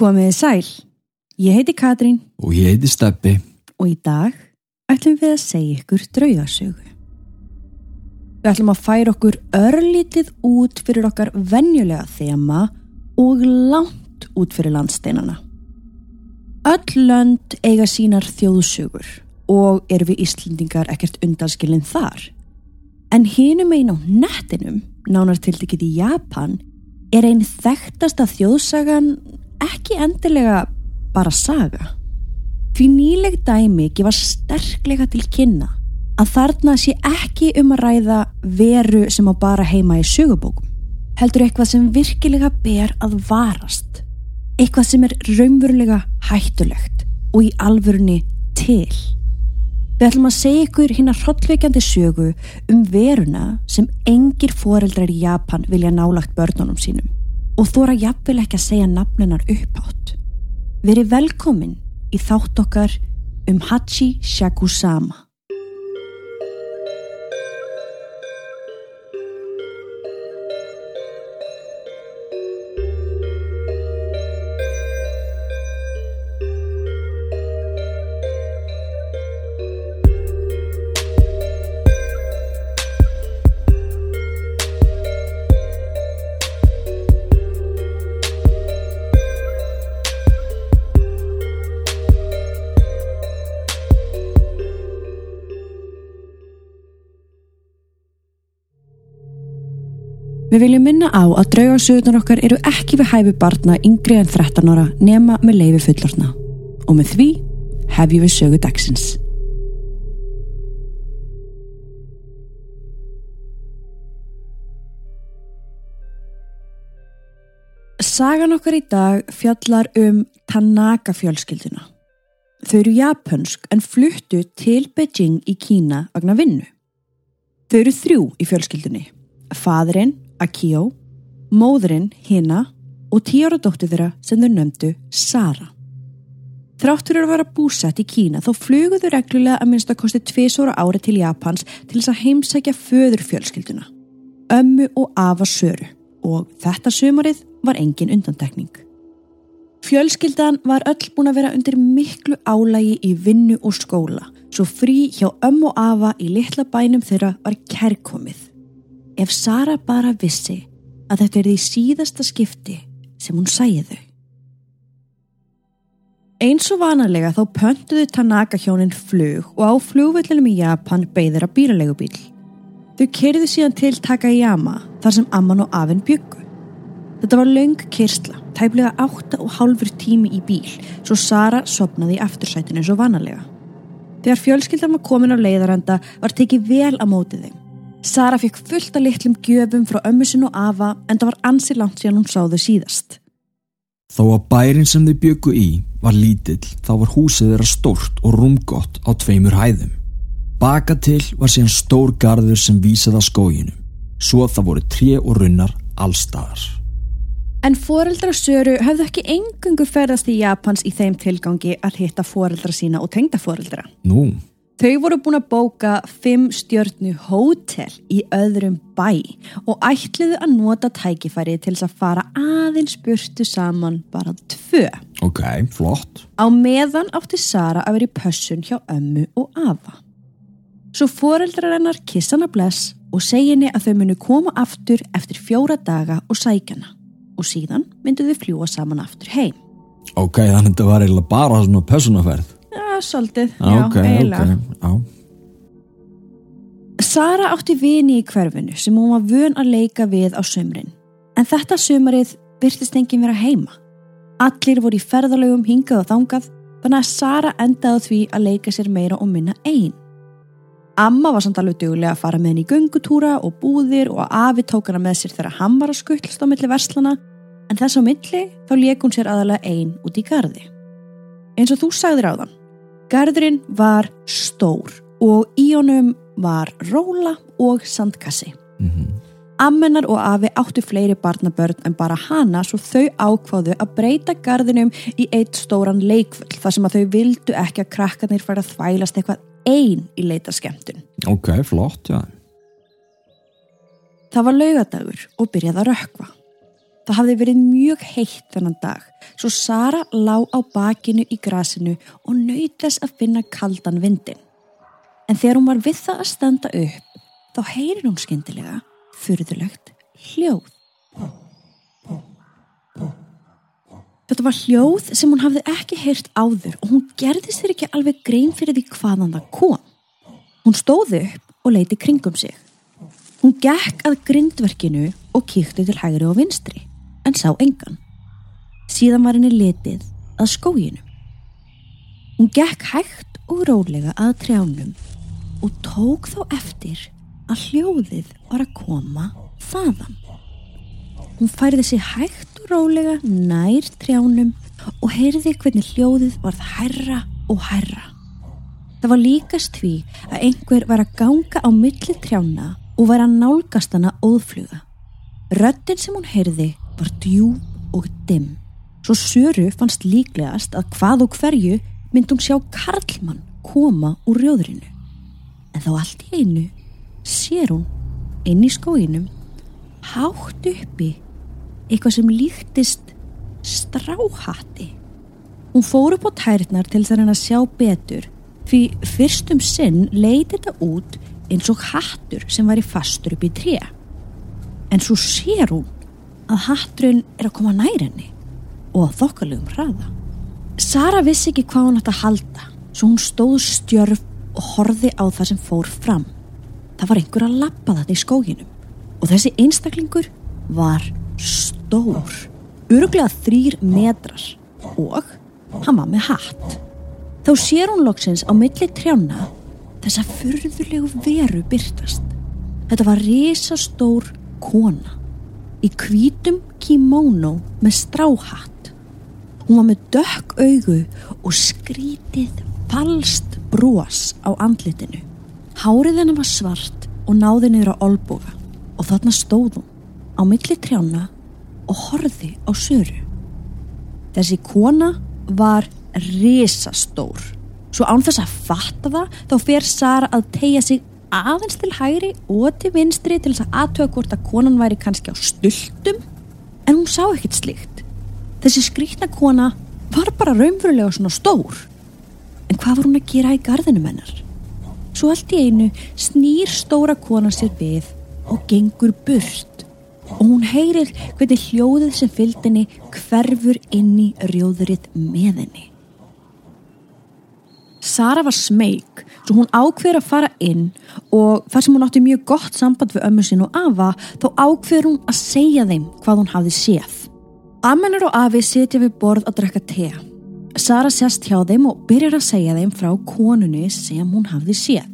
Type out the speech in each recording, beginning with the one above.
Komiði sæl, ég heiti Katrín Og ég heiti Steppi. og í dag ætlum við að segja ykkur draugasögu. Við ætlum að færa okkur örlítið út fyrir okkar venjulega þema og langt út fyrir landsteinana. Öll lönd eiga sínar þjóðsögur og eru við Íslendingar ekkert undanskilin þar. En hinum einn á nettinum, nánar tiltekið í Japan, er einn þekktasta þjóðsagan ekki endilega bara saga. Því nýleg dæmi gefa sterklega til kynna að þarna sé ekki um að ræða veru sem á bara heima í sögubókum. Heldur eitthvað sem virkilega ber að varast. Eitthvað sem er raunverulega hættulegt og í alvörunni til. Við ætlum að segja ykkur hérna hrollveikjandi sögu um veruna sem engir foreldrar í Japan vilja nálagt börnunum sínum og þóra jafnvel ekki að segja nafninar upphátt. Verið velkomin í þátt okkar um Hachi Shakusama. Við viljum minna á að draugarsöðunar okkar eru ekki við hæfi barna yngri en 13 ára nema með leifi fullorna. Og með því hefjum við sögu dagsins. Sagan okkar í dag fjallar um Tanaka fjölskylduna. Þau eru japansk en fluttu til Beijing í Kína vagna vinnu. Þau eru þrjú í fjölskyldunni. Fadurinn, Akio, móðurinn, Hina og tíara dóttur þeirra sem þau nömdu Sara. Þrátt fyrir að vera búsett í Kína þá fluguðu reglulega að minnst að kosti tvisóra ári til Japans til þess að heimsækja föður fjölskylduna. Ömmu og afa söru og þetta sömarið var engin undantekning. Fjölskyldan var öll búin að vera undir miklu álægi í vinnu og skóla svo frí hjá ömmu og afa í litla bænum þeirra var kærkomið. Ef Sara bara vissi að þetta er því síðasta skipti sem hún sæði þau. Eins og vanalega þá pöntuðu Tanaka hjónin flug og á flugvöldunum í Japan beigður að bílalegubíl. Þau kerðu síðan til Takayama þar sem amman og afinn byggu. Þetta var laung kyrsla, tæplega átta og hálfur tími í bíl, svo Sara sopnaði í aftursætinu eins og vanalega. Þegar fjölskyldan var komin á leiðaranda var tekið vel að mótið þeim. Sara fekk fullt af litlum gjöfum frá ömmusin og afa en það var ansi langt síðan hún sá þau síðast. Þó að bærin sem þau byggu í var lítill þá var húsið þeirra stórt og rúmgott á tveimur hæðum. Baka til var síðan stór garður sem vísaði að skóginu. Svo það voru tré og runnar allstaðar. En foreldra Söru höfðu ekki engungu ferðast í Japans í þeim tilgangi að hitta foreldra sína og tengda foreldra. Nú, Þau voru búin að bóka fimm stjörnu hótel í öðrum bæ og ætliðu að nota tækifæri til þess að fara aðeins burtu saman bara tvö. ok, flott. Á meðan átti Sara að vera í pössun hjá ömmu og afa. Svo foreldrar hennar kissan að bless og segi henni að þau munu koma aftur eftir fjóra daga og sækjana og síðan myndu þau fljúa saman aftur heim. Ok, þannig að þetta var eiginlega bara svona personaferð. Já, svolítið, já, ok, eiginlega. ok, já. Sara átti vini í hverfinu sem hún var vön að leika við á sömrin. En þetta sömarið virtist enginn vera heima. Allir voru í ferðalögum hingað og þangað, þannig að Sara endaði því að leika sér meira og minna einn. Amma var samt alveg duglega að fara með henni í göngutúra og búðir og afi tók hana með sér þegar hann var að skuttlast á milli verslana, en þess á milli þá leik hún sér aðalega einn út í gardi. Eins og þú sagðir á þann, garðurinn var stór og í honum var róla og sandkassi. Mm Ammennar og afi áttu fleiri barnabörn en bara hana svo þau ákváðu að breyta garðinum í eitt stóran leikvöld þar sem að þau vildu ekki að krakkarnir fara að þvælast eitthvað ein í leita skemmtun. Ok, flott, já. Það var laugadagur og byrjaði að rökkva. Það hafði verið mjög heitt þennan dag svo Sara lá á bakinu í grasinu og nöytast að finna kaldan vindin. En þegar hún var við það að standa upp, þá heyrir hún skyndilega fyrðulegt hljóð. Þetta var hljóð sem hún hafði ekki heyrt áður og hún gerði sér ekki alveg grein fyrir því hvaðan það kom. Hún stóði upp og leiti kringum sig. Hún gekk að grindverkinu og kíkti til hægri og vinstri, en sá engan. Síðan var henni letið að skóginu. Hún gekk hægt og rólega að trjánum og tók þá eftir að hljóðið var að koma þaðan. Hún færði sig hægt og rólega nær trjánum og heyrði hvernig hljóðið varð herra og herra. Það var líkast því að einhver var að ganga á milli trjána og var að nálgast hana óðfluga. Röttin sem hún heyrði var djúb og dimm. Svo Söru fannst líklegast að hvað og hverju myndi hún sjá Karlmann koma úr rjóðrinu. En þá allt í einu sér hún inn í skóinum hátt uppi eitthvað sem líktist stráhatti. Hún fór upp á tærnar til þess að sjá betur því fyrstum sinn leiti þetta út eins og hattur sem var í fastur upp í tré. En svo sér hún að hatturinn er að koma nær henni og að þokkalugum hraða. Sara vissi ekki hvað hún ætti að halda svo hún stóð stjörf og horfi á það sem fór fram. Það var einhver að lappa þetta í skóginum og þessi einstaklingur var stór, öruglega þrýr metrar og hann var með hatt. Þá sér hún loksins á milli trjána þess að fyrðulegu veru byrtast. Þetta var risastór kona í kvítum kimóno með stráhatt. Hún var með dökk augu og skrítið falst brós á andlitinu. Hárið henni var svart og náði á olboga og þarna stóð hún á milli trjána og horði á söru. Þessi kona var risastór. Svo án þess að fatta það þá fer Sara að tegja sig aðeins til hægri og til vinstri til þess að aðtöða hvort að konan væri kannski á stultum en hún sá ekkert slikt. Þessi skrítna kona var bara raunverulega svona stór. En hvað var hún að gera í gardinu mennar? Svo allt í einu snýr stóra kona sér við og gengur burt og hún heyrir hvernig hljóðið sem fylgdini hverfur inn í rjóðurinn með henni. Sara var smeg, svo hún ákveður að fara inn og þar sem hún átti mjög gott samband við ömmu sin og Ava þá ákveður hún að segja þeim hvað hún hafði séð. Amennar og Afi setja við borð að drekka te. Sara sest hjá þeim og byrjar að segja þeim frá konunni sem hún hafði séð.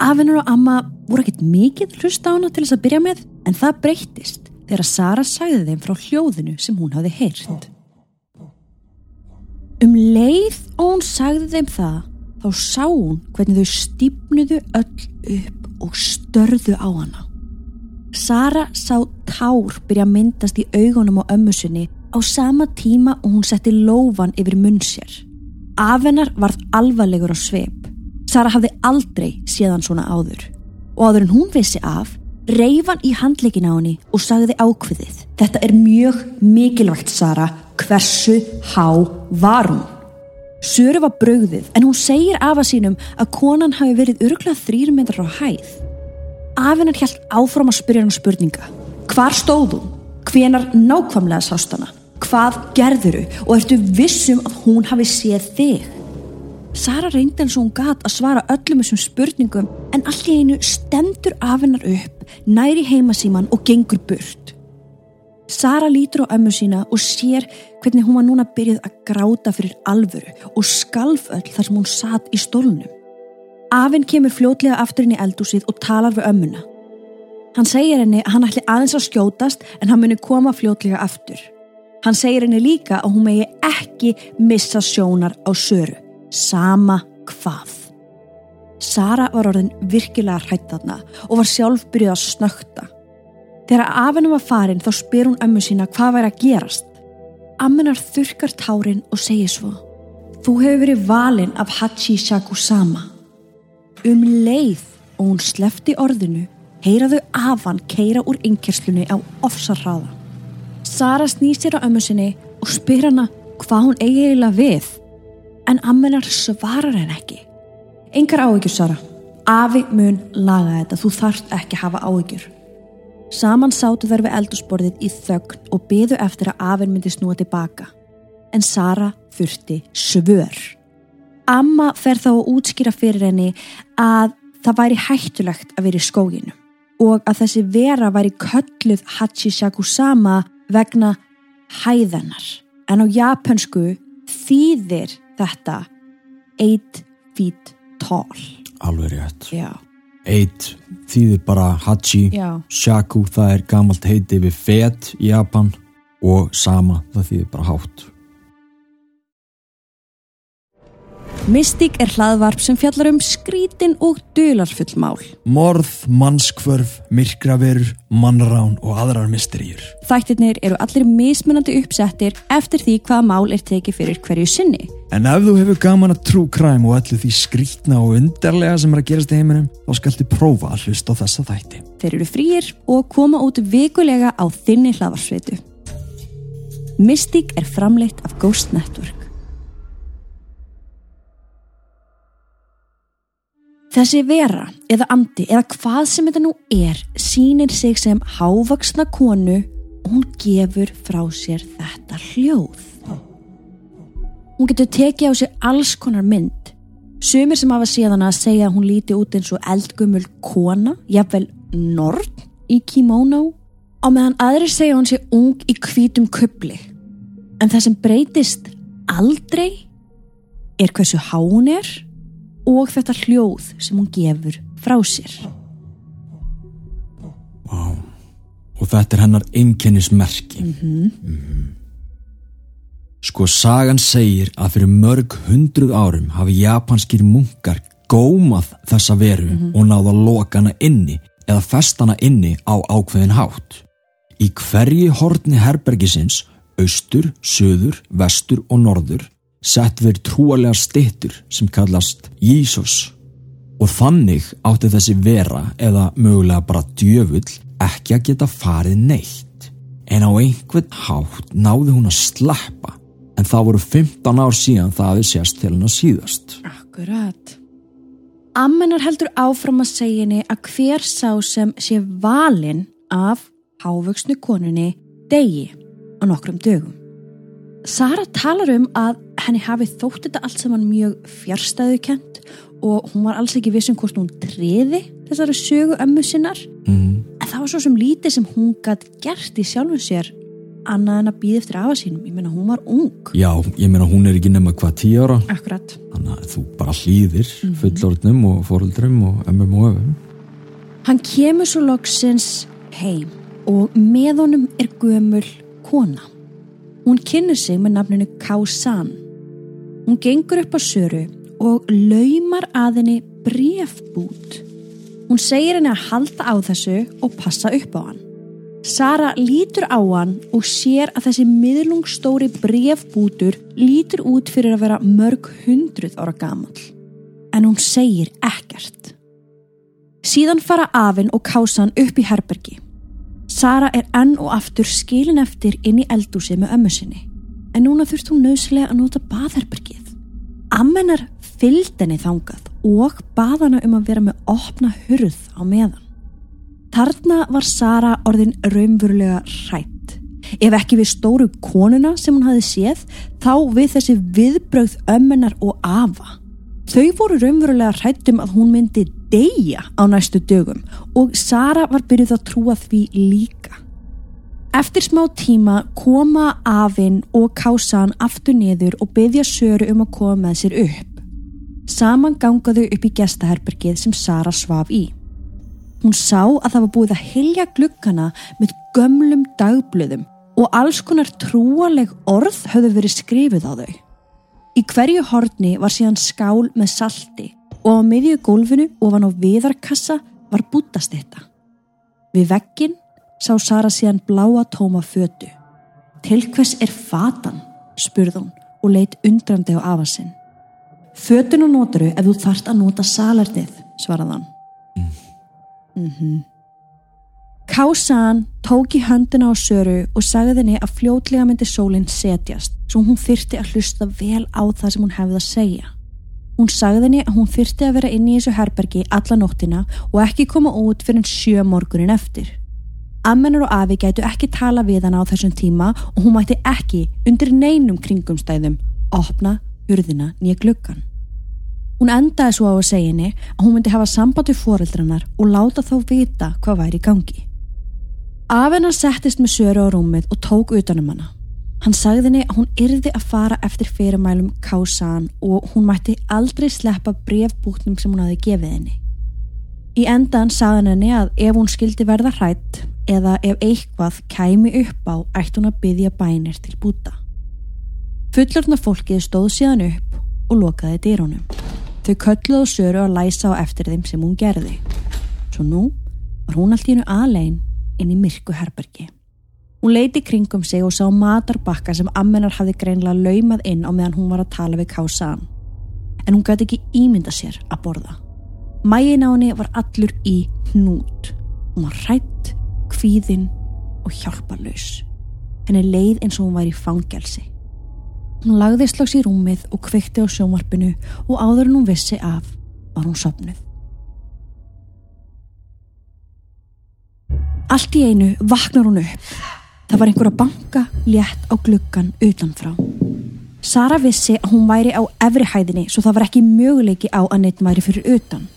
Afinur og Amma voru ekkert mikið hlusta á hana til þess að byrja með en það breyttist þegar Sara sagði þeim frá hljóðinu sem hún hafði heyrt. Um leið og hún sagði þeim það þá sá hún hvernig þau stýpnuðu öll upp og störðu á hana. Sara sá tár byrja að myndast í augunum á ömmusinni á sama tíma og hún setti lófan yfir munn sér. Afennar varð alvarlegur á sveip. Sara hafði aldrei séðan svona áður og áður en hún vissi af reyfan í handleikin á henni og sagði ákveðið. Þetta er mjög mikilvægt, Sara. Hversu há var hún? Söru var brögðið en hún segir afa sínum að konan hafi verið örglega þrýr metrar á hæð. Afinar hjælt áfram að spyrja hann spurninga. Hvar stóð hún? Hvenar nákvamlega sást hana? Hvað gerðuru? Og ertu vissum að hún hafi séð þig? Sara reyndi eins og hún gat að svara öllum þessum spurningum en allt í einu stendur af hennar upp, næri heimasíman og gengur burt. Sara lítur á ömmu sína og sér hvernig hún var núna byrjuð að gráta fyrir alvöru og skalf öll þar sem hún satt í stólunum. Afinn kemur fljótlega aftur inn í eldúsið og talar við ömmuna. Hann segir henni að hann ætli aðeins að skjótast en hann muni koma fljótlega aftur. Hann segir henni líka að hún megi ekki missa sjónar á söru sama hvað. Sara var orðin virkilega hrætt þarna og var sjálf byrjuð að snökta. Þegar afennum var farin þá spyr hún ömmu sína hvað væri að gerast. Ammenar þurkar tárin og segir svo Þú hefur verið valin af Hachi Shakusama. Um leið og hún slefti orðinu heyraðu afan keira úr yngkerslunni á ofsarraða. Sara snýsir á ömmu sinni og spyr hana hvað hún eigi eiginlega við. En ammenar svarar henn ekki. Engar áhyggjur, Sara. Afi mun laga þetta, þú þarft ekki að hafa áhyggjur. Saman sátu þær við eldursporðið í þögn og byðu eftir að afinn myndi snúa tilbaka. En Sara þurfti svör. Amma fer þá að útskýra fyrir henni að það væri hættulegt að vera í skóginu og að þessi vera væri kölluð Hachishakusama vegna hæðanar. En á japansku þýðir þetta 8 feet tall. Alveg rétt. Já. Eitt þýðir bara hachi, Já. shaku það er gamalt heiti við fet í Japan og sama það þýðir bara hátt. Mystík er hlaðvarp sem fjallar um skrítin og dularfull mál. Morð, mannskvörf, myrkraverur, mannrán og aðrar misteríur. Þættirnir eru allir mismunandi uppsettir eftir því hvaða mál er tekið fyrir hverju sinni. En ef þú hefur gaman að trú kræm og allir því skrítna og undarlega sem er að gerast í heiminum, þá skaltu prófa að hlusta á þessa þætti. Þeir eru frýir og koma út vikulega á þinni hlaðvarsveitu. Mystík er framleitt af Ghost Network. Þessi vera eða andi eða hvað sem þetta nú er sýnir sig sem hávaksna konu og hún gefur frá sér þetta hljóð. Hún getur tekið á sig alls konar mynd. Sumir sem hafa síðan að segja að hún líti út eins og eldgumul kona, jafnvel norn í kimono, á meðan aðrir segja hún sé ung í hvítum kubli. En það sem breytist aldrei er hversu há hún er og þetta hljóð sem hún gefur frá sér. Vá. Og þetta er hennar einkennismerki. Mhm. Sko, sagan segir að fyrir mörg hundruð árum hafi japanskir munkar gómað þessa veru og náða lokana inni eða festana inni á ákveðin hátt. Í hverju hortni herbergisins, austur, söður, vestur og norður, sett verið trúarlega stittur sem kallast Jísus. Og þannig átti þessi vera eða mögulega bara djöfull ekki að geta farið neitt. En á einhvern hátt náði hún að sleppa en það voru 15 ár síðan það við sést til hennar síðast. Akkurat. Ammenar heldur áfram að segja henni að hver sá sem sé valinn af hávöksnu konunni degi á nokkrum dögum. Sara talar um að henni hafi þótt þetta allt saman mjög fjärstæðukent og hún var alls ekki vissum hvort hún treði þessari sögu ömmu sinnar Mm. en það var svo sem lítið sem hún gætt gert í sjálfu sér annað en að býða eftir afa sínum ég meina hún var ung Já, ég meina hún er ekki nema hvað 10 ára Akkurat þannig að þú bara hlýðir fullorðnum og foreldrum og ömmum og öfum. Hann kemur svo loksins heim og með honum er gömul kona. Hún kynir sig með nafninu Kausan. Hún gengur upp á söru og laumar að henni brefbút. Hún segir henni að halda á þessu og passa upp á hann. Sara lítur á hann og sér að þessi miðlungstóri brefbútur lítur út fyrir að vera mörg hundruð ára gamall. En hún segir ekkert. Síðan fara afinn og kásan upp í herbergi. Sara er enn og aftur skilin eftir inn í eldúsi með ömmu sinni. En núna þurft hún nöðslega að nota baðherbergið. Ammenar fylgd henni þangað og bað hana um að vera með opna hurð á meðan. Þarna var Sara orðin raunverulega hrætt. Ef ekki við stóru konuna sem hún hafi séð, þá við þessi viðbrögð ömmenar og afa. Þau voru raunverulega hrættum að hún myndi deyja á næstu dögum og Sara var byrjuð að trúa því líka. Eftir smá tíma koma afinn og kásan aftur niður og byggja Söru um að koma með sér upp. Saman gangaðu upp í gestaherbergið sem Sara svaf í. Hún sá að það var búið að hilja glukkana með gömlum dagblöðum og alls konar trúaleg orð höfðu verið skrifið á þau. Í hverju horni var síðan skál með salti og á miðju gólfinu ofan á viðarkassa var bútastetta. Við veggin sá Sara síðan bláa tóma fötu. Til hvers er fatan? spurði hún og leitt undrandi á afa sinn. Fötun og notaru ef þú þarft að nota salernið, svaraði hann. Mm Kásan tók í höndina á Söru og sagði henni að fljótlega myndi sólinn setjast svo hún þyrti að hlusta vel á það sem hún hefði að segja. Hún sagði henni að hún þyrti að vera inn í þessu herbergi alla nóttina og ekki koma út fyrir sjö morgunin eftir. Ammennar og Afi gætu ekki tala við hana á þessum tíma og hún mætti ekki undir neinum kringumstæðum opna hurðina nýja gluggan. Hún endaði svo á að segja henni að hún myndi hafa samband við foreldrarnar og láta þá vita hvað væri í gangi. Afennar settist með söru á rúmið og tók utanum hana. Hann sagði henni að hún yrði að fara eftir fyrirmælum kásan og hún mætti aldrei sleppa brefbúknum sem hún hafi gefið henni. Í endan sagði henni að ef hún skildi verða hrætt eða ef eitthvað kæmi upp á ætti hún að byggja bænir til búta. Fullorna fólkið stóð síðan upp og lokaði dýrónum. Þau kölluðu Söru að læsa á eftir þeim sem hún gerði. Svo nú var hún allt í hennu aðlein inn í myrku herbergi. Hún leiti kringum sig og sá matarbakka sem ammenar hafði greinlega laumað inn á meðan hún var að tala við Kásan. En hún gæti ekki ímynda sér að borða. Mægin á henni var allur í hnút. Hún var hrætt, kvíðinn og hjálparlaus. Henni leið eins og hún var í fangelsi. Hún lagði slags í rúmið og kveikti á sjómarpinu og áður en hún vissi af var hún sopnuð. Allt í einu vaknar hún upp. Það var einhver að banka létt á gluggan utanfrá. Sara vissi að hún væri á efri hæðinni svo það var ekki möguleiki á að neitt væri fyrir utan.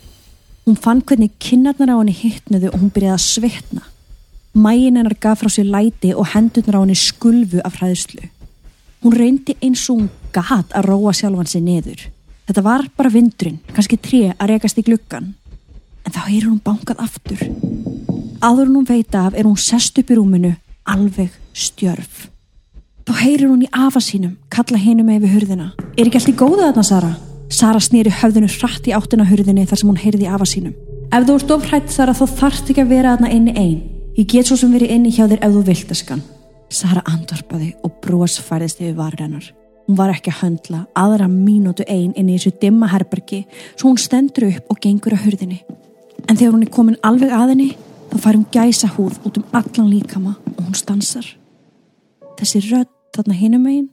Hún fann hvernig kinnarnar á henni hittnuðu og hún byrjaði að svitna. Mægin hennar gaf frá sér læti og hendurnar á henni skulfu af hræðslu. Hún reyndi eins og hún gat að róa sjálfan sig neður. Þetta var bara vindurinn, kannski tre að rekast í gluggan. En þá heyrir hún bankað aftur. Áður hún veita af er hún sest upp í rúminu, alveg stjörf. Þá heyrir hún í afa sínum, kalla hennu með við hurðina. Er ekki allt í góða þarna, Sara? Sara snýri höfðinu hratt í áttina hurðinni þar sem hún heyrði afa sínum. Ef þú ert ofrætt Sara þá þarft ekki að vera þarna inni einn. Ég get svo sem verið inni hjá þér ef þú vilt eskan. Sara andvarpaði og brós færðist yfir varrennar. Hún var ekki að höndla aðra mínútu einn inn í þessu dimma herbergi svo hún stendur upp og gengur að hurðinni. En þegar hún er komin alveg að henni þá fær hún gæsa húð út um allan líkama og hún stansar. Þessi rödd þarna hinum einn,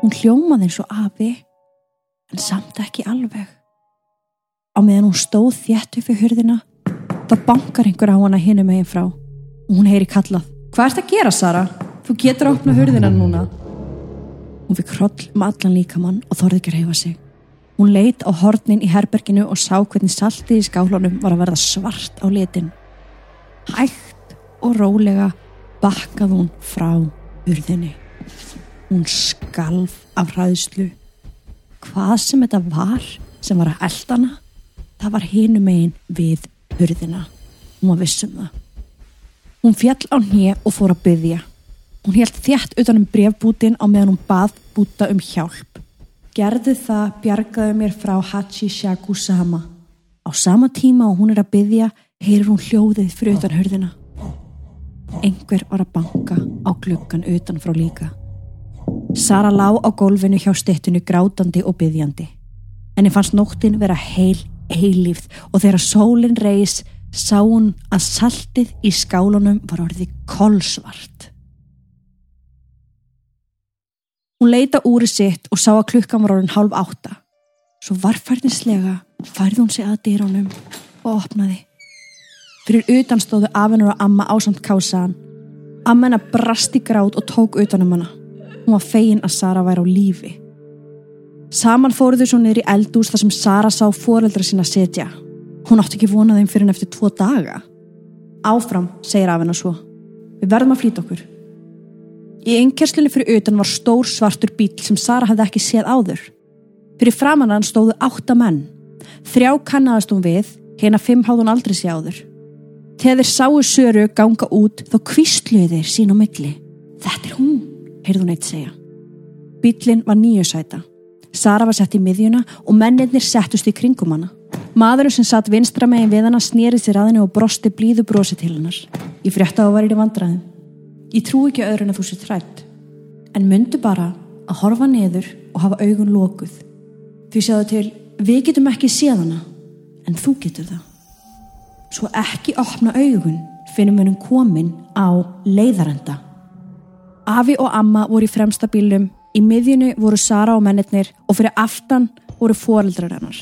hún hljómaði eins og afi en samt ekki alveg. Á meðan hún stóð þéttu fyrir hurðina þá bankar einhver á hana hinum einn frá og hún heyri kallað. Hvað ert að gera Sara? Þú getur að opna hurðina núna. Hún fikk hroll um allan líkamann og þorði ekki að reyfa sig. Hún leitt á hornin í herberginu og sá hvernig saltið í skálunum var að verða svart á litin. Hægt og rólega bakkað hún frá hurðinni. Hún skalf af hraðslu. Hvað sem þetta var sem var að eldana, það var hinum einn við hurðina. Hún var vissum það. Hún fjall á hnið og fór að byggja. Hún held þjætt utanum brefbútin á meðan hún bað búta um hjálp. Gerðu það bjargaðu mér frá Hachi Shaku Sama. Á sama tíma og hún er að byggja heyrir hún hljóðið fyrir utan hörðina. Engver var að banka á gluggan utan frá líka. Sara lá á gólfinu hjá stittinu grátandi og byggjandi. Henni fannst nóttin vera heil eilífð og þegar sólinn reys sá hún að saltið í skálunum var orðið kolsvart. Hún leita úri sitt og sá að klukkan var orðin hálf átta. Svo varfærdinslega færði hún sig að dýrónum og opnaði. Fyrir utan stóðu afinur og amma ásamt kásaðan. Amma hennar brast í grát og tók utanum hana. Hún var fegin að Sara væri á lífi. Saman fóruðu svo niður í eldús þar sem Sara sá foreldra sína setja. Hún átti ekki vonað þeim fyrir henn eftir tvo daga. Áfram, segir afina svo. Við verðum að flýta okkur. Í einkerslunni fyrir utan var stór svartur bíl sem Sara hafði ekki séð áður. Fyrir framannan stóðu átta menn. Þrjá kannadast hún við, hérna fimm háð hún aldrei sé áður. Þegar þeir sáu Söru ganga út þá kvistluði þeir sín á milli. Þetta er hún, heyrðu hún eitt segja. Bílinn var nýjusæta. Sara var sett í miðjuna og mennirnir settust í kringum hana. Maðurinn sem satt vinstra megin við hana snýrið sér að henni og brosti blíðu brosi til hennar. Ég frétta á í vandraðin. Ég trú ekki öðrun að þú sér trætt. En myndu bara að horfa neður og hafa augun lókuð. Því sjáðu til, við getum ekki séð hana, en þú getur það. Svo ekki opna augun finnum við hún komin á leiðarenda. Afi og amma voru í fremsta bílum, í miðjunu voru Sara og mennirnir og fyrir aftan voru foreldrar hennar.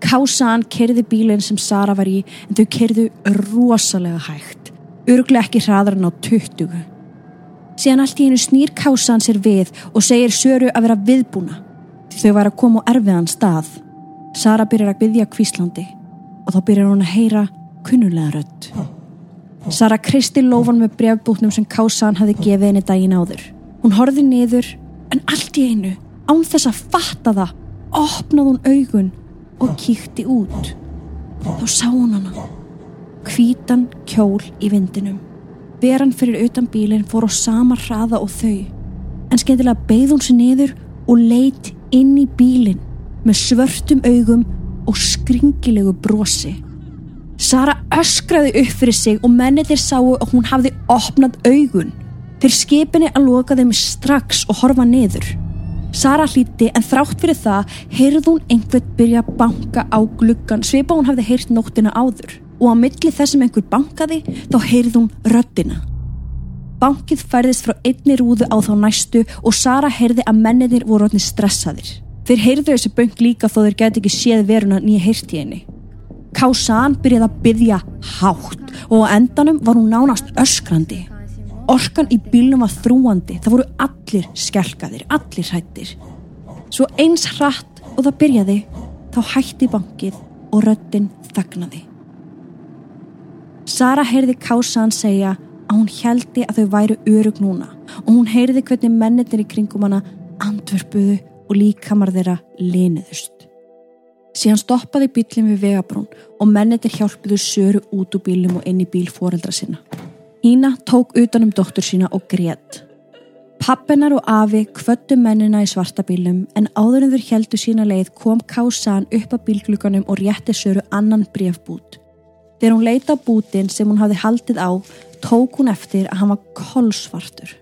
Kásan kerði bílinn sem Sara var í en þau kerðu rosalega hægt, örglega ekki hraðar en á 20. Síðan allt í einu snýr Kásan sér við og segir Söru að vera viðbúna þau var að koma á erfiðan stað. Sara byrjar að byggja kvíslandi og þá byrjar hún að heyra kunnulega rödd. Sara kristi lófan með brefbútnum sem Kásan hafi gefið henni daginn áður. Hún horfið niður en allt í einu, án þess að fatta það, opnaði hún augun og kíkti út. Þá sá hún hana. Hvítan kjól í vindinum. Veran fyrir utan bílinn fór á sama hraða og þau. En skemmtilega beigð hún sér niður og leitt inn í bílinn með svörtum augum og skringilegu brosi. Sara öskraði upp fyrir sig og mennitir sáu að hún hafði opnað augun. Þeir skipinni að loka þeim strax og horfa niður. Sara hlíti en þrátt fyrir það heyrði hún einhvern byrja að banka á gluggan svipa hún hafði heyrt nóttina áður og á milli þessum einhver bankaði þá heyrði hún röddina. Bankið færðist frá einni rúðu á þá næstu og Sara heyrði að menninir voru orðin stressaðir. Þeir heyrðu þessu bönk líka þó þeir geti ekki séð veruna nýja heyrt í henni. Kásan byrjaði að byggja hátt og á endanum var hún nánast öskrandi. Orkan í bílnum var þrúandi, það voru allir skelkaðir, allir hrættir. Svo eins hratt og það byrjaði, þá hætti bankið og röddinn þagnaði. Sara heyrði Kásan segja að hún heldi að þau væru örug núna og hún heyrði hvernig mennitir í kringum hana andverpuðu og líkamar þeirra liniðust. Síðan stoppaði bílinn við vegabrún og mennitir hjálpuðu söru út úr bílum og inn í bíl foreldra sinna. Ína tók utanum dóttur sína og grétt. Pappinar og afi kvöttu mennina í svarta bílum en áður en þur heldu sína leið kom Kásan upp að bílgluganum og rétti söru annan brefbút. Þegar hún leita á bútin sem hún hafði haldið á tók hún eftir að hann var kolsvartur.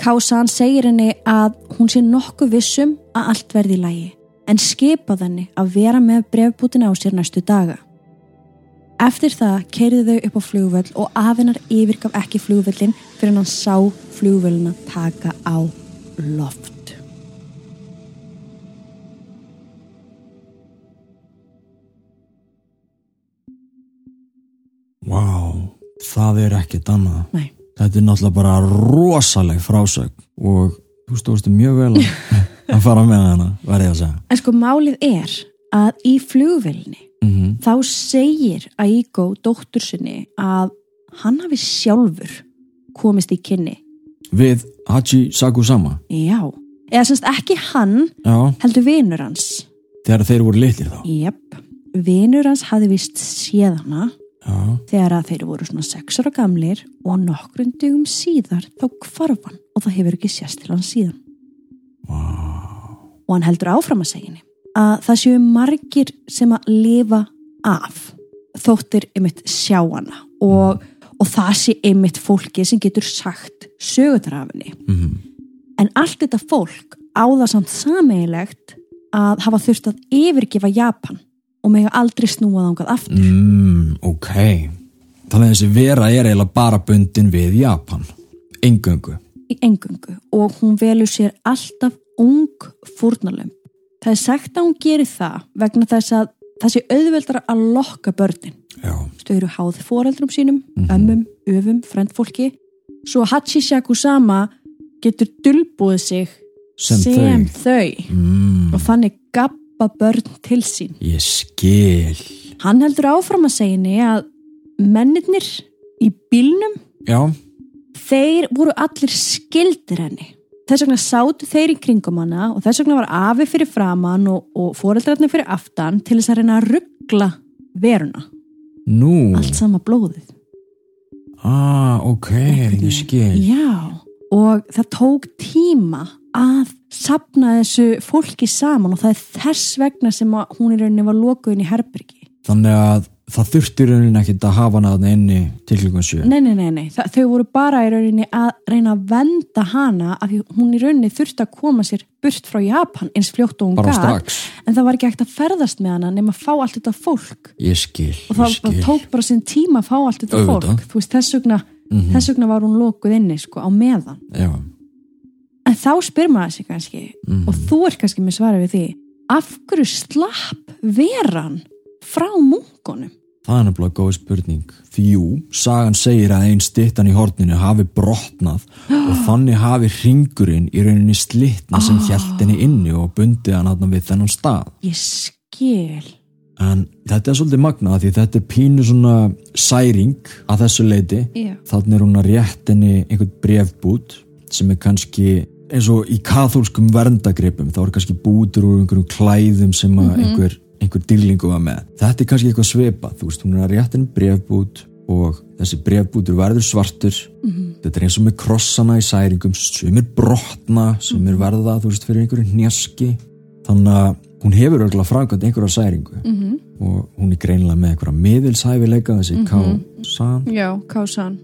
Kásan segir henni að hún sé nokkuð vissum að allt verði í lægi en skipað henni að vera með brefbútin á sér næstu daga. Eftir það keiriðu þau upp á flugvöld og afinnar yfirgaf ekki flugvöldin fyrir hann sá flugvöldina taka á loft. Vá, wow, það er ekkert annað. Nei. Þetta er náttúrulega bara rosaleg frásög og þú stóðstu mjög vel að, að fara með hana, verði ég að segja. En sko málið er að í flugvöldinni Mm -hmm. þá segir Aiko dóttur sinni að hann hafi sjálfur komist í kynni. Við Hachi Sakusama, Já, eða semst ekki hann já, heldur vinur hans. þegar þeir voru litlir þá. Jep, vinur hans hafi vist séð hana Já, þegar að þeir voru svona sex ára gamlir og nokkrum dugum síðar þá hvarf hann og það hefur ekki sést til hann síðan. vá, Og hann heldur áfram að segja henni að það séu margir sem að lifa af þóttir einmitt sjá hana og, og það sé einmitt fólki sem getur sagt sögutrafinni. mm En allt þetta fólk á það samt sameigilegt að hafa þurft að yfirgefa Japan og mega aldrei snúa þangað aftur. mm, ok. Þannig að þessi vera er eiginlega bara bundin við Japan, engöngu. í engungu og hún velur sér alltaf ung fórnalömb. Það er sagt að hún gerir það vegna þess að það sé auðveldar að lokka börnin. Þau eru háð foreldrum sínum, ömmum, öfum, frendfólki. Svo Hachishaku sama getur dulbúið sig Sem þau, mm, og þannig gappa börn til sín. ég skil. Hann heldur áfram að segja að mennirnir í bílnum Já, þeir voru allir skildir henni. Þess vegna sátu þeir í kringum hana og þess vegna var afi fyrir framann og, og foreldrarnir fyrir aftan til þess að reyna að ruggla veruna. nú, Allt sama blóðið. ah, ok, ég skil. Já, og það tók tíma að sapna þessu fólki saman og það er þess vegna sem hún í rauninni var lokuðin í herbergi. Þannig að það þurfti í rauninni ekkit að hafa hana inni til klukkan sjö? Nei, nei, nei, nei. Þa, þau voru bara í rauninni að reyna að venda hana af því hún í rauninni þurfti að koma sér burt frá Japan eins fljótt og hún strax. En það var ekki hægt að ferðast með hana nema að fá allt þetta fólk. Ég skil, og ég það, skil. það tók bara sinn tíma að fá allt þetta fólk. Þú veist, þess vegna, Mhm. þess vegna var hún lokuð inni sko, á meðan já, en þá spyr maður sig kannski mhm. og þú er kannski með svara við því af hverju slapp veran frá munkunum það er nefnilega góð spurning því jú, sagan segir að einn stittan í horninu hafi brotnað og þannig hafi ringurinn í rauninni slitna sem Ah. hjælt henni inni og bundið hann hann við þennan stað ég skil en þetta er svolítið magnað því þetta er pínu svona særing að þessu leiti Já. þannig er hún að rétt henni einhvern brefbút sem er kannski eins og í kathólskum verndagripum þá er kannski bútur úr einhverjum klæðum sem að einhver, einhver dýrlingu var með. Þetta er kannski eitthvað svipað, þú veist hún er að rétt henni brefbút og þessi brefbútur verður svartur. Þetta er eins og með krossana í særingum sem er brotna, sem er verða þú veist fyrir einhverju hnjaski. Þannig að hún hefur örgulega framkvæmt einhverja særingu mm og hún er greinilega með einhverja miðilshæfileika þessi mm K-san já, kásan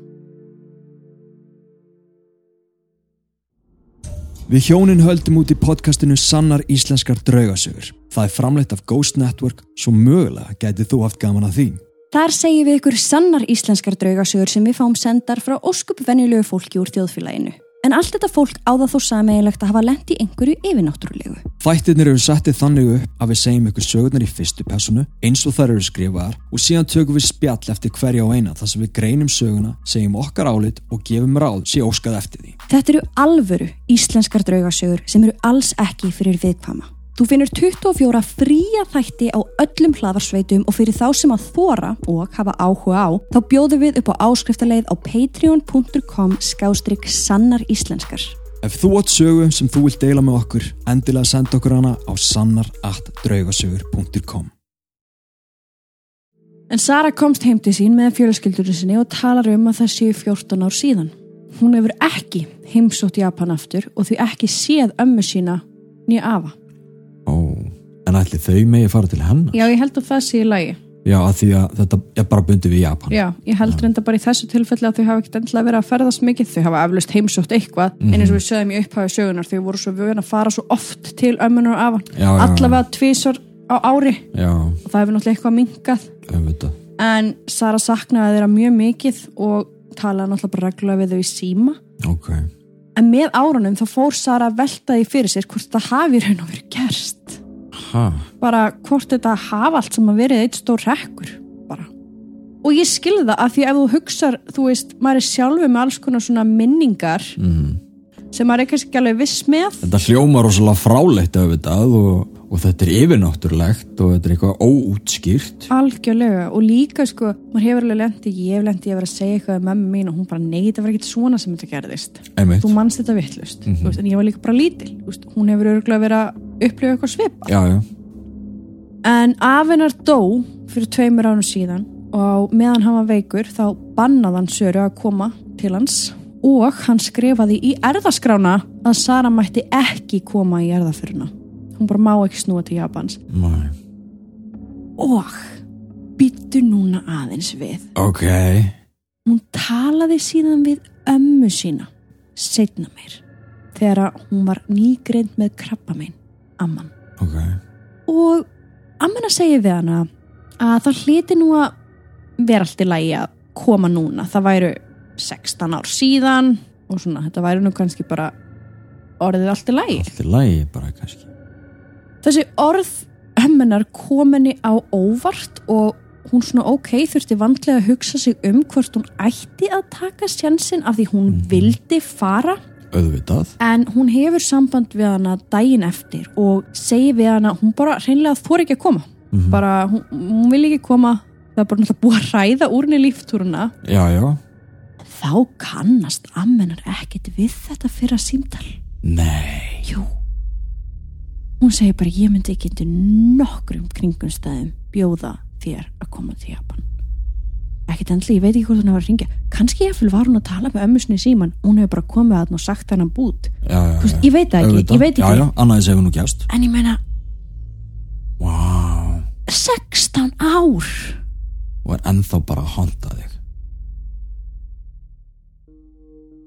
Við hjónin höldum út í podcastinu Sannar Íslenskar draugasögur. Það er framleitt af Ghost Network, svo mögulega gætið þú haft gaman að því. Þar segjum við ykkur sannar íslenskar draugasögur sem við fáum sendar frá óskup venjulegu fólki úr þjóðfélaginu. En allt þetta fólk á það þó sameigilegt að hafa lent í einhverju yfirnáttúrulegu. Þættirnir eru settið þannig upp að við segjum ykkur sögurnar í fyrstu personu eins og þær eru skrifaðar og síðan tökum við spjall eftir hverja á eina þar sem við greinum söguna, segjum okkar álit og gefum ráð sé óskað eftir því. Þetta eru alvöru íslenskar draugasögur sem eru alls ekki fyrir viðkvama. Þú finnur 24 fría þætti á öllum hlaðarsveitum og fyrir þá sem að þóra og hafa áhuga á, þá bjóðum við upp á áskriftarleið á patreon.com skástrygg sannar íslenskar. Ef þú átt sögu sem þú vilt deila með okkur, endilega senda okkur hana á sannar.draugasögur.com En Sara komst heim til sín með fjölskyldurinn sinni og talar um að það séu 14 ár síðan. Hún hefur ekki heimsótt Japan aftur og því ekki séð ömmu sína nýja afa. Ó, en ætli þau megi fara til hennar? Já, ég held að það sé í lagi. Já, að því að þetta er bara bundið við Japan. Já, ég held reynda bara í þessu tilfelli að þau hafa ekkert endilega verið að ferðast mikið. Þau hafa eflust heimsótt eitthvað, en eins og við sögum í upphafi sögunar, þau voru svo vögun að fara svo oft til ömmunar og afan. Allavega tvísor á ári Já, og það hefur náttúrulega eitthvað auðvitað. En Sara saknaði þeirra mjög mikið og talaði náttúrulega bara reglulega við þau í síma. Ok. En með árunum þá fór Sara að velta því fyrir sér hvort það hafi raun og verið gerst. Ha? Bara hvort þetta hafa allt sem að verið eitt stór rekkur. Bara. Og ég skilði það að því ef þú hugsar, þú veist, maður er sjálfu með alls konar svona minningar Mm. sem maður er kannski ekki alveg viss með. Þetta hljómar rosalega fráleitt auðvitað og, og þetta er yfirnáttúrulegt og þetta er eitthvað óútskýrt. Algjörlega og líka sko, maður hefur alveg lendi, ég hef lendi að vera að segja eitthvað um mömmu mín og hún bara nei, það var ekkert svona sem þetta gerðist. Einmitt. Þú manst þetta vittlust, mm veist, en ég var líka bara lítil. Veist, hún hefur örgulega verið að upplifa eitthvað svipa. Já, já. En afinnar dó fyrir tveimur ánum síðan og meðan hann var veikur þá bannaði hann Söru að koma til hans og hann skrifaði í erðaskrána að Sara mætti ekki koma í erðafyruna. Hún bara má ekki snúa til Japans. Mæ. Og býttu núna aðeins við. Ok. Hún talaði síðan við ömmu sína, setna meir, þegar hún var nýgreind með krabbamein, amman. Ok. og ammana segir við hana að það hliti nú að vera allt í lagi að koma núna það væru 16 ár síðan og svona, þetta væri nú kannski bara orðið allt í lagi Allt er lægi bara kannski. Þessi orð hömmunar kominni á óvart og hún svona ok, þurfti vandlega að hugsa sig um hvort hún ætti að taka sjansinn af því hún vildi fara Auðvitað. en hún hefur samband við hana daginn eftir og segir við hana hún bara hreinlega þór ekki að koma Mhm. bara hún, hún vil ekki koma það er bara náttúrulega búið að ræða úr henni líftúruna Já, já. þá kannast ammenar ekkit við þetta fyrra símtal Nei. jú hún segir bara ég myndi ekki til nokkrum kringumstæðum bjóða þér að koma til Japan ekkit endli, ég veit ekki hvort hún hefur að ringja kannski ég var hún að tala með ömmusni síman hún hefur bara komið að hann og sagt hennan bút Já, já, veist, já. ég veit það ekki, ég veit ekki Já, já, annaðis hefur nú gæst. en ég meina Vá. 16 ár og er ennþá bara að honda þig.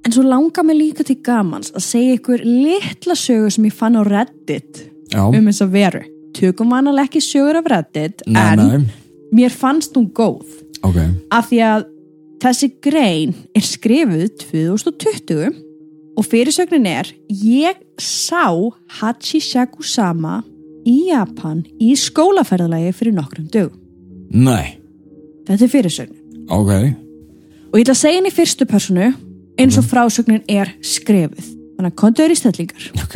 En svo langar mig líka til gamans að segja ykkur litla sögu sem ég fann á Reddit Já, um þess að veru. Tökum vanalega ekki sögur af Reddit nei, en nei, mér fannst hún góð ok, af því að þessi grein er skrifuð 2020 og fyrirsögnin er ég sá Hachishaku Sama í Japan í skólaferðalagi fyrir nokkrum dögum. nei, Þetta er fyrirsögnin. ok, Og ég ætla að segja henni fyrstu personu eins og frásögnin er skrifuð. Þannig að kontuður í stellingar. ok,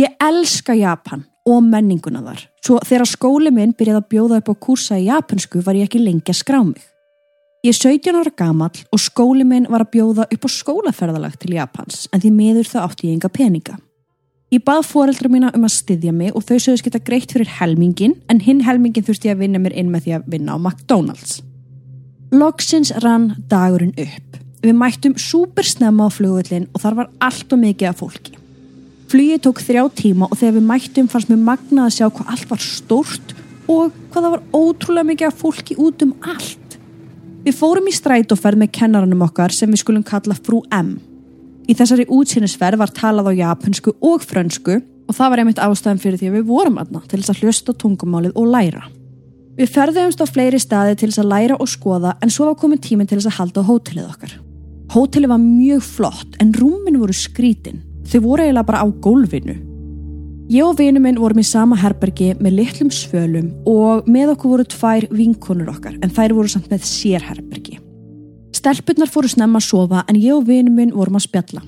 Ég elska Japan og menninguna þar. Svo þegar skóli minn byrjaði að bjóða upp á kursa í japansku var ég ekki lengi að skrá mig. Ég er 17 ára gamall og skóli minn var að bjóða upp á skólaferðalag til Japans en því miður það átti ég enga peninga. Ég bað foreldra mína um að styðja mig og þau sögðust geta greitt fyrir helmingin en hinn helmingin þurfti að vinna mér inn með því að vinna á McDonalds. Loksins rann dagurinn upp. Við mættum súper snemma á flugullin og þar var allt og mikið af fólki. Flugið tók þrjá tíma og þegar við mættum fannst mér magnað að sjá hvað allt var stórt og hvað það var ótrúlega mikið af fólki út um allt. Við fórum í strætóferð með kennaranum okkar sem við skulum kalla frú M. Í þessari útsýnisferð var talað á japansku og frönsku og það var einmitt ástæðan fyrir því að við vorum aðna til þess að hlusta á tungumálið og læra. Við ferðumst á fleiri staði til þess að læra og skoða en svo var komin tíminn til þess að halda á hótelið okkar. Hótelið var mjög flott en rúmin voru skrítin. Þau voru eiginlega bara á gólfinu. Ég og vinu minn vorum í sama herbergi með litlum svölum og með okkur voru tvær vinkonur okkar en þær voru samt með sérherbergi. Stelpunnar fóru snemma að sofa en ég og vinu minn vorum að spjalla.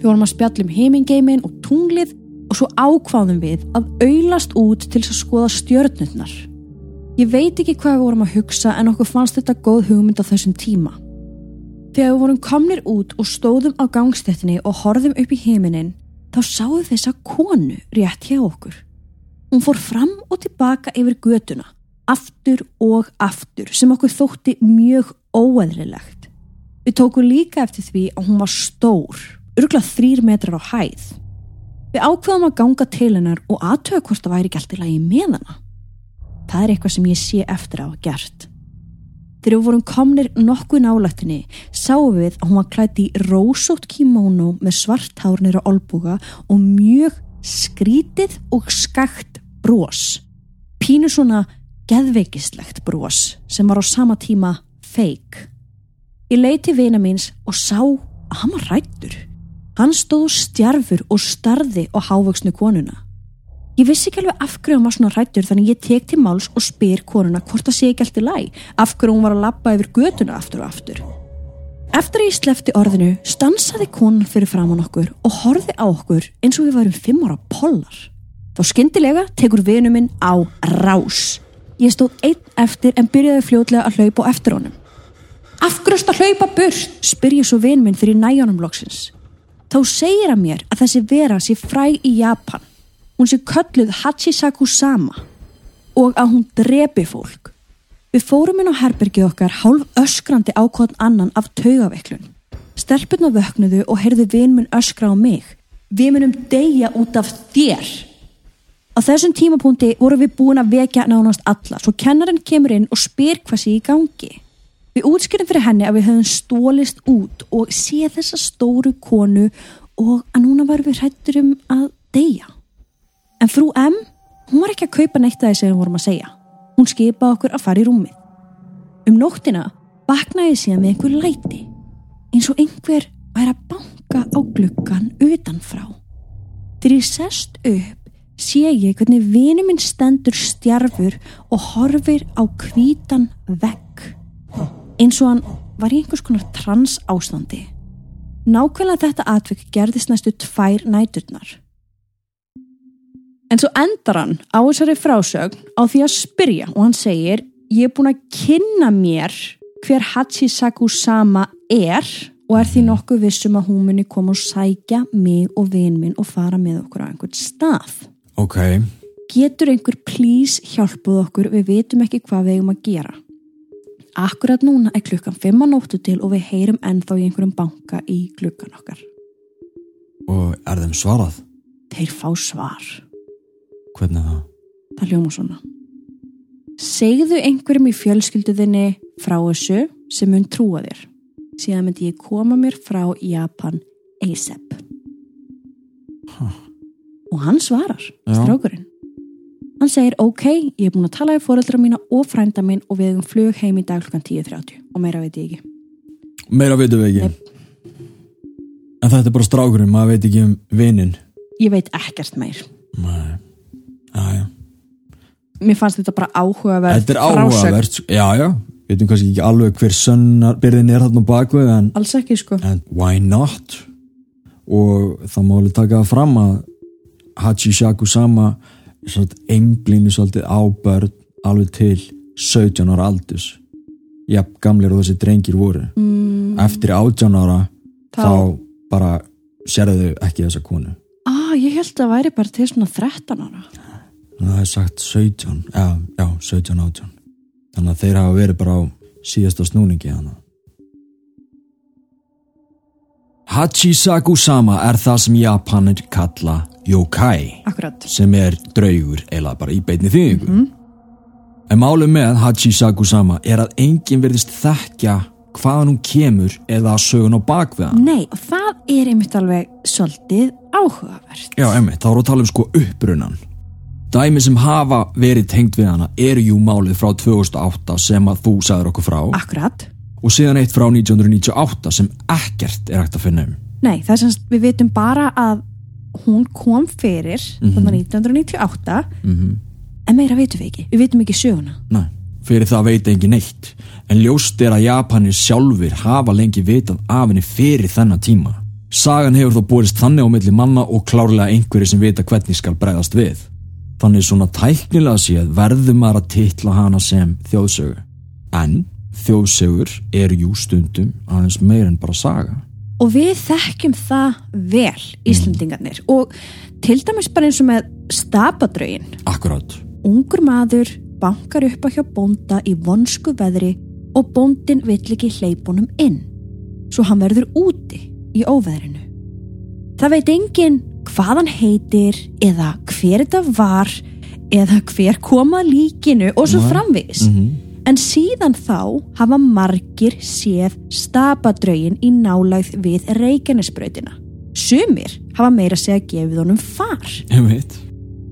Við vorum að spjalla um heimingeimin og tunglið og svo ákváðum við að auðlast út til að skoða stjörnurnar. Ég veit ekki hvað við vorum að hugsa en okkur fannst þetta góð hugmynd á þessum tíma. Þegar við vorum komnir út og stóðum á gangstettinni og horfðum upp í heiminin, þá sáum við þessa konu rétt hjá okkur. Hún fór fram og tilbaka yfir göduna, aftur og aftur, sem okkur þótti mjög óeðrilegt. Við tókum líka eftir því að hún var stór, örgulega þrýr metrar á hæð. Við ákveðum að ganga til hennar og aðtöða hvort það væri allt í lagi með hana. Það er eitthvað sem ég sé eftir á að gert. Þegar við vorum komnir nokkuð nálættinni sáum við að hún var klætt í rósótt kimono með svart hárnir á olbuga og mjög skrítið og skakt brós. Pínu svona geðveikislegt brós sem var á sama tíma feik. Ég leiti vina míns og sá að hann var rættur. Hann stóð stjarfur og starði á hávöksnu konuna. Ég vissi ekki alveg af hverju hann var svona rættur þannig ég tek til máls og spyr konuna hvort það sé ekki allt í læ, af hverju hún var að lappa yfir götuna aftur og aftur. Eftir að ég slefti orðinu stansaði konan fyrir framann okkur og horfi á okkur eins og við varum fimm ára pollar. Þá skyndilega tekur vinu minn á rás. Ég stóð einn eftir en byrjaði fljótlega að hlaupa á eftir honum. Afgröst að hlaupa burt, spyr ég svo vin minn fyrir næjónum loksins. Þá segir hann mér að þessi vera sé fræ í Japan. Hún sé kölluð Hachisaku Sama og að hún drepi fólk. Við fórum inn á herbergið okkar hálf öskrandi ákvæðan annan af taugaveiklun. Stelpunna vöknuðu og heyrðu vin minn öskra á mig. Við munum deyja út af þér. Á þessum tímapunkti vorum við búin að vekja nánast alla, svo kennarinn kemur inn og spyr hvað sé í gangi. Við útskýrum fyrir henni að við höfum stólist út og sé þessa stóru konu og að núna varum við hrættur um að deyja. En frú M, hún var ekki að kaupa neitt að þessu sem við vorum að segja. Hún skipaði okkur að fara í rúmið. Um nóttina vaknaði síðan með einhver læti, eins og einhver væri að banka á gluggan utanfrá. Þegar ég sest upp sé ég hvernig vinu minn stendur stjarfur og horfir á hvítan vegg eins og hann var í einhvers konar trans ástandi. Nákvæmlega þetta atvik gerðist næstu tvær næturnar. En svo endar hann á þessari frásögn á því að spyrja og hann segir ég er búin að kynna mér hver Hachisaku Sama er og er því nokkuð vissum að hún muni koma og sækja mig og vin minn og fara með okkur á einhvern stað. Ok, Getur einhver please hjálpuð okkur, við vitum ekki hvað við eigum að gera. Akkurat núna er klukkan 5 á nóttu til og við heyrum ennþá í einhverjum banka í klukkan okkar. og er þeim svarað? Þeir fá svar. Hvernig er það? Það hljóma svona. segðu einhverjum í fjölskylduðinni frá þessu sem mun trúa þér. Síðan myndi ég koma mér frá Japan ASAP og hann svarar Já. strákurinn. Hann segir ok, ég er búin að tala við fóreldra mína og frænda mín og við hefum flug heim í dag klukkan 10.30 og meira veit ég ekki. Meira veitum við ekki. En þetta er bara strákurinn, maður veit ekki um vinnin ég veit ekkert meir. Nei, já, já. Mér fannst þetta bara áhugavert Þetta er áhugavert, sko. já, já. Veitum kannski ekki alveg hver sönnarbyrðin er þarna á bakvið en, alls ekki sko. en why not? Og það má alveg taka það fram að Hachishaku sama er svolítið einblínu svolítið á börn alveg til 17 ára aldus jafn gamlir og þessi drengir voru. Mm, eftir 18 ára þá, Þá- bara sérðu ekki þessa konu. Ah, ég held að það væri bara til svona 13 ára það er sagt 17 já, já 17, 18 þannig að þeir hafa verið bara á síðasta snúningi hana. Hachisaku sama er það sem Japanir kalla yokai akkurat. sem er draugur eða bara í beinni þýðingu. En málið með Hachisaku sama er að enginn verðist þekkja hvaðan hún kemur eða sögun á bakvið hann nei, það er einmitt alveg svolítið áhugavert. Já, emmi, þá erum við að tala um sko upprunan Dæmi sem hafa verið tengt við hana eru jú málið frá 2008 sem að þú sagðir okkur frá. Akkurat. Og síðan eitt frá 1998 sem ekkert er hægt að finna um. Nei, það er semst, við vitum bara að hún kom fyrir þannig 1998 mm en meira vitum við ekki, við vitum ekki söguna. Nei, fyrir það veit engin neitt. En ljóst er að Japanir sjálfur hafa lengi vitað af henni fyrir þennan tíma. Sagan hefur þó borist þannig á milli manna og klárlega einhverju sem vita hvernig skal bregðast við Þannig svona tæknilega séð verður maður að titla hana sem þjóðsögu. En þjóðsögur eru jú stundum aðeins meir en bara saga. Og við þekkjum það vel Íslendingarnir. Og til dæmis bara eins og með stapadrögin. Akkurát ungur maður bankar upp á hjá bónda í vonsku veðri og bóndin vill ekki hleypunum inn. Svo hann verður úti í óveðrinu. Það veit enginn hvað hann heitir eða hver þetta var eða hver kom að líkinu og svo Nei. framvegis mm En síðan þá hafa margir séð stapadrögin í nálægð við Reykjanesbrautina. Sumir hafa meira segja gefið honum far.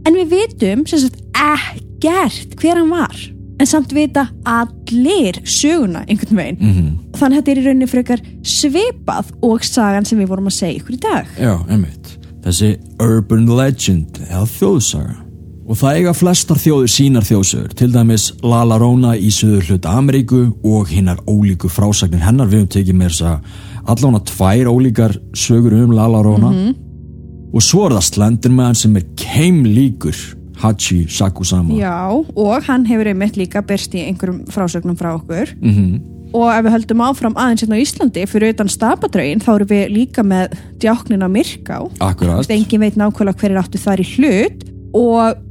En við vitum sem sagt ekkert hver hann var. En samt vita allir söguna einhvern veginn. mm Þannig að þetta er í rauninni frekar svipað og sagan sem við vorum að segja ykkur í dag. Já, einmitt. Þessi urban legend eða þjóðsaga. Og það eiga flestar þjóðir sínar þjóðsögur, til dæmis La Llorona í söður hluta Ameríku og hinnar ólíku frásagnir hennar. Við höfum tekið mér þess að allána tvær ólíkar sögur um La Llorona. Og svo er það Slenderman sem er keimlíkur Hachi Sakusama. Já, og hann hefur einmitt líka byrst í einhverjum frásögnum frá okkur. Mm Og ef við höldum áfram aðeins hérna á Íslandi fyrir utan stapadrögin þá erum við líka með djáknina Myrká. Akkurat. Engin veit nákvæmlega hver er áttu þar í hlut og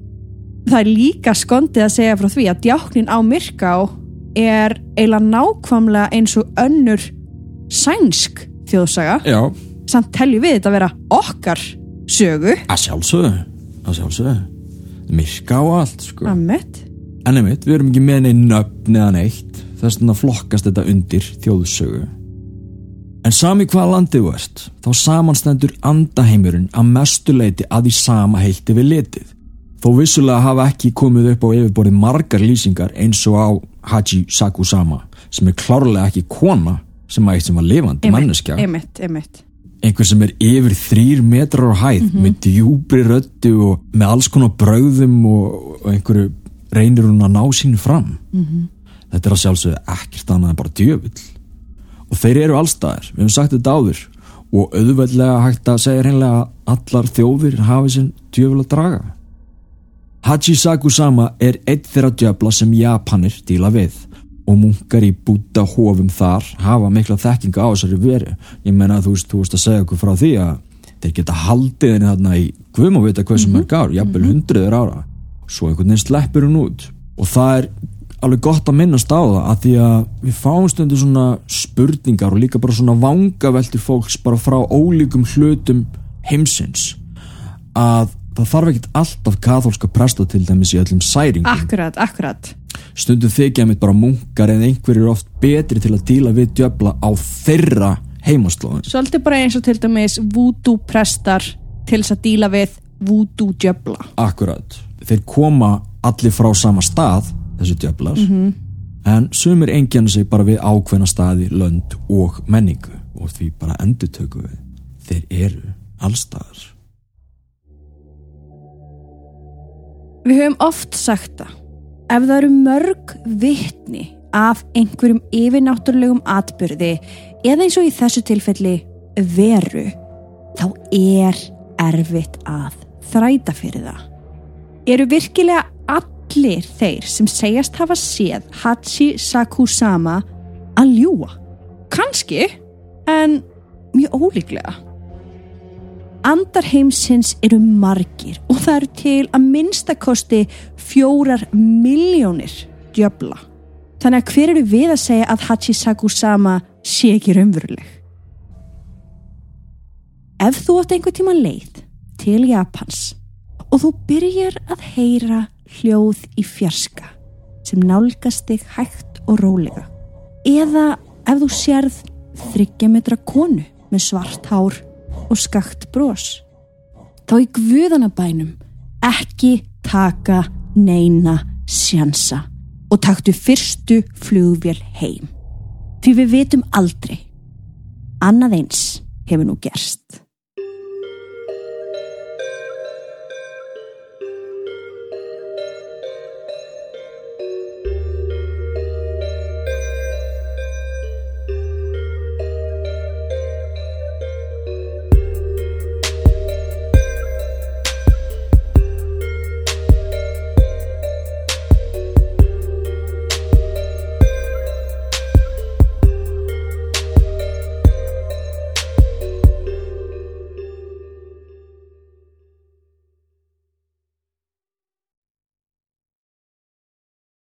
það er líka skondið að segja frá því að djáknin á Myrká er eiginlega nákvæmlega eins og önnur sænsk þjóðsaga. Já, Samt teljum við þetta að vera okkar sögu. að sjálfsögðu. Að sjálfsögðu. Myrka og allt, sko. En einmitt, við erum ekki með neinn nöfn eða neitt, þess vegna flokkast þetta undir þjóðsögu. En sami hvað landið ert, þá samanstendur andaheimurinn að mestu leiti að því sama heilti við litið. Þó vissulega hafa ekki komið upp á yfirborðið margar lýsingar eins og á Haji Sakusama, sem er klárlega ekki kona sem að eitt sem var lifandi manneskja. Einmitt, einmitt. Einhver sem er yfir þrýr metrar á hæð með djúbri röddu og með alls konar brauðum og, og einhverju reynir hún að ná sínu fram. Þetta er að sjálfsögðu ekkert annað en bara djöfull. Og þeir eru allstaðir, við hefum sagt þetta áður og auðveldlega hægt að segja hreinlega að allar þjóðir hafi sinn djöfull að draga. Hachi Sakusama er einn þeirra djöfla sem Japanir díla við og munkar í búta hófum þar hafa mikla þekkinga á þessari veru. Ég menna þú veist, þú veist að segja okkur frá því að þeir geta haldið henni þarna í guðum og vita hvað sem er gár, jafnvel hundruður ára. Svo einhvern veginn sleppur hún út og það er alveg gott að minnast á það að því að við fáum stundu svona spurningar og líka bara svona vangaveltur fólks bara frá ólíkum hlutum heimsins að það þarf ekkert alltaf kathólska presta til dæmis í öllum særingum. Akkurat, akkurat. stundum þykja mitt bara munkar en einhverjir oft betri til að díla við djöfla á þeirra heimaslóðin Svolítið bara eins og til dæmis voodoo prestar til þess að díla við voodoo djöfla. Akkurat, þeir koma allir frá sama stað, þessi djöflar. En sumir engjarna sig bara við ákveðna staði, lönd og menningu. Og því bara endurtöku við þeir eru allstaðar Við höfum oft sagt það. Ef það eru mörg vitni af einhverjum yfirnáttúrulegum atbyrði eða eins og í þessu tilfelli veru þá er erfitt að þræta fyrir það. Eru virkilega allir þeir sem segjast hafa séð Hachi Sakusama að ljúa? Kanski, en mjög ólíklega. Andar heimsins eru margir og það eru til að minnstakosti fjórar miljónir djöfla. Þannig að hver eru við að segja að Hachisaku-sama sé ekki raunveruleg? Ef þú átt einhver tíma leið til Japans og þú byrjar að heyra hljóð í fjarska sem nálgast þig hægt og rólega. Eða ef þú sérð þryggja metra konu með svart hár og skakt bros. Þá í guðanabænum ekki taka neina sjansa og taktu fyrstu flugvél heim. Því við vitum aldrei. Annað eins hefur nú gerst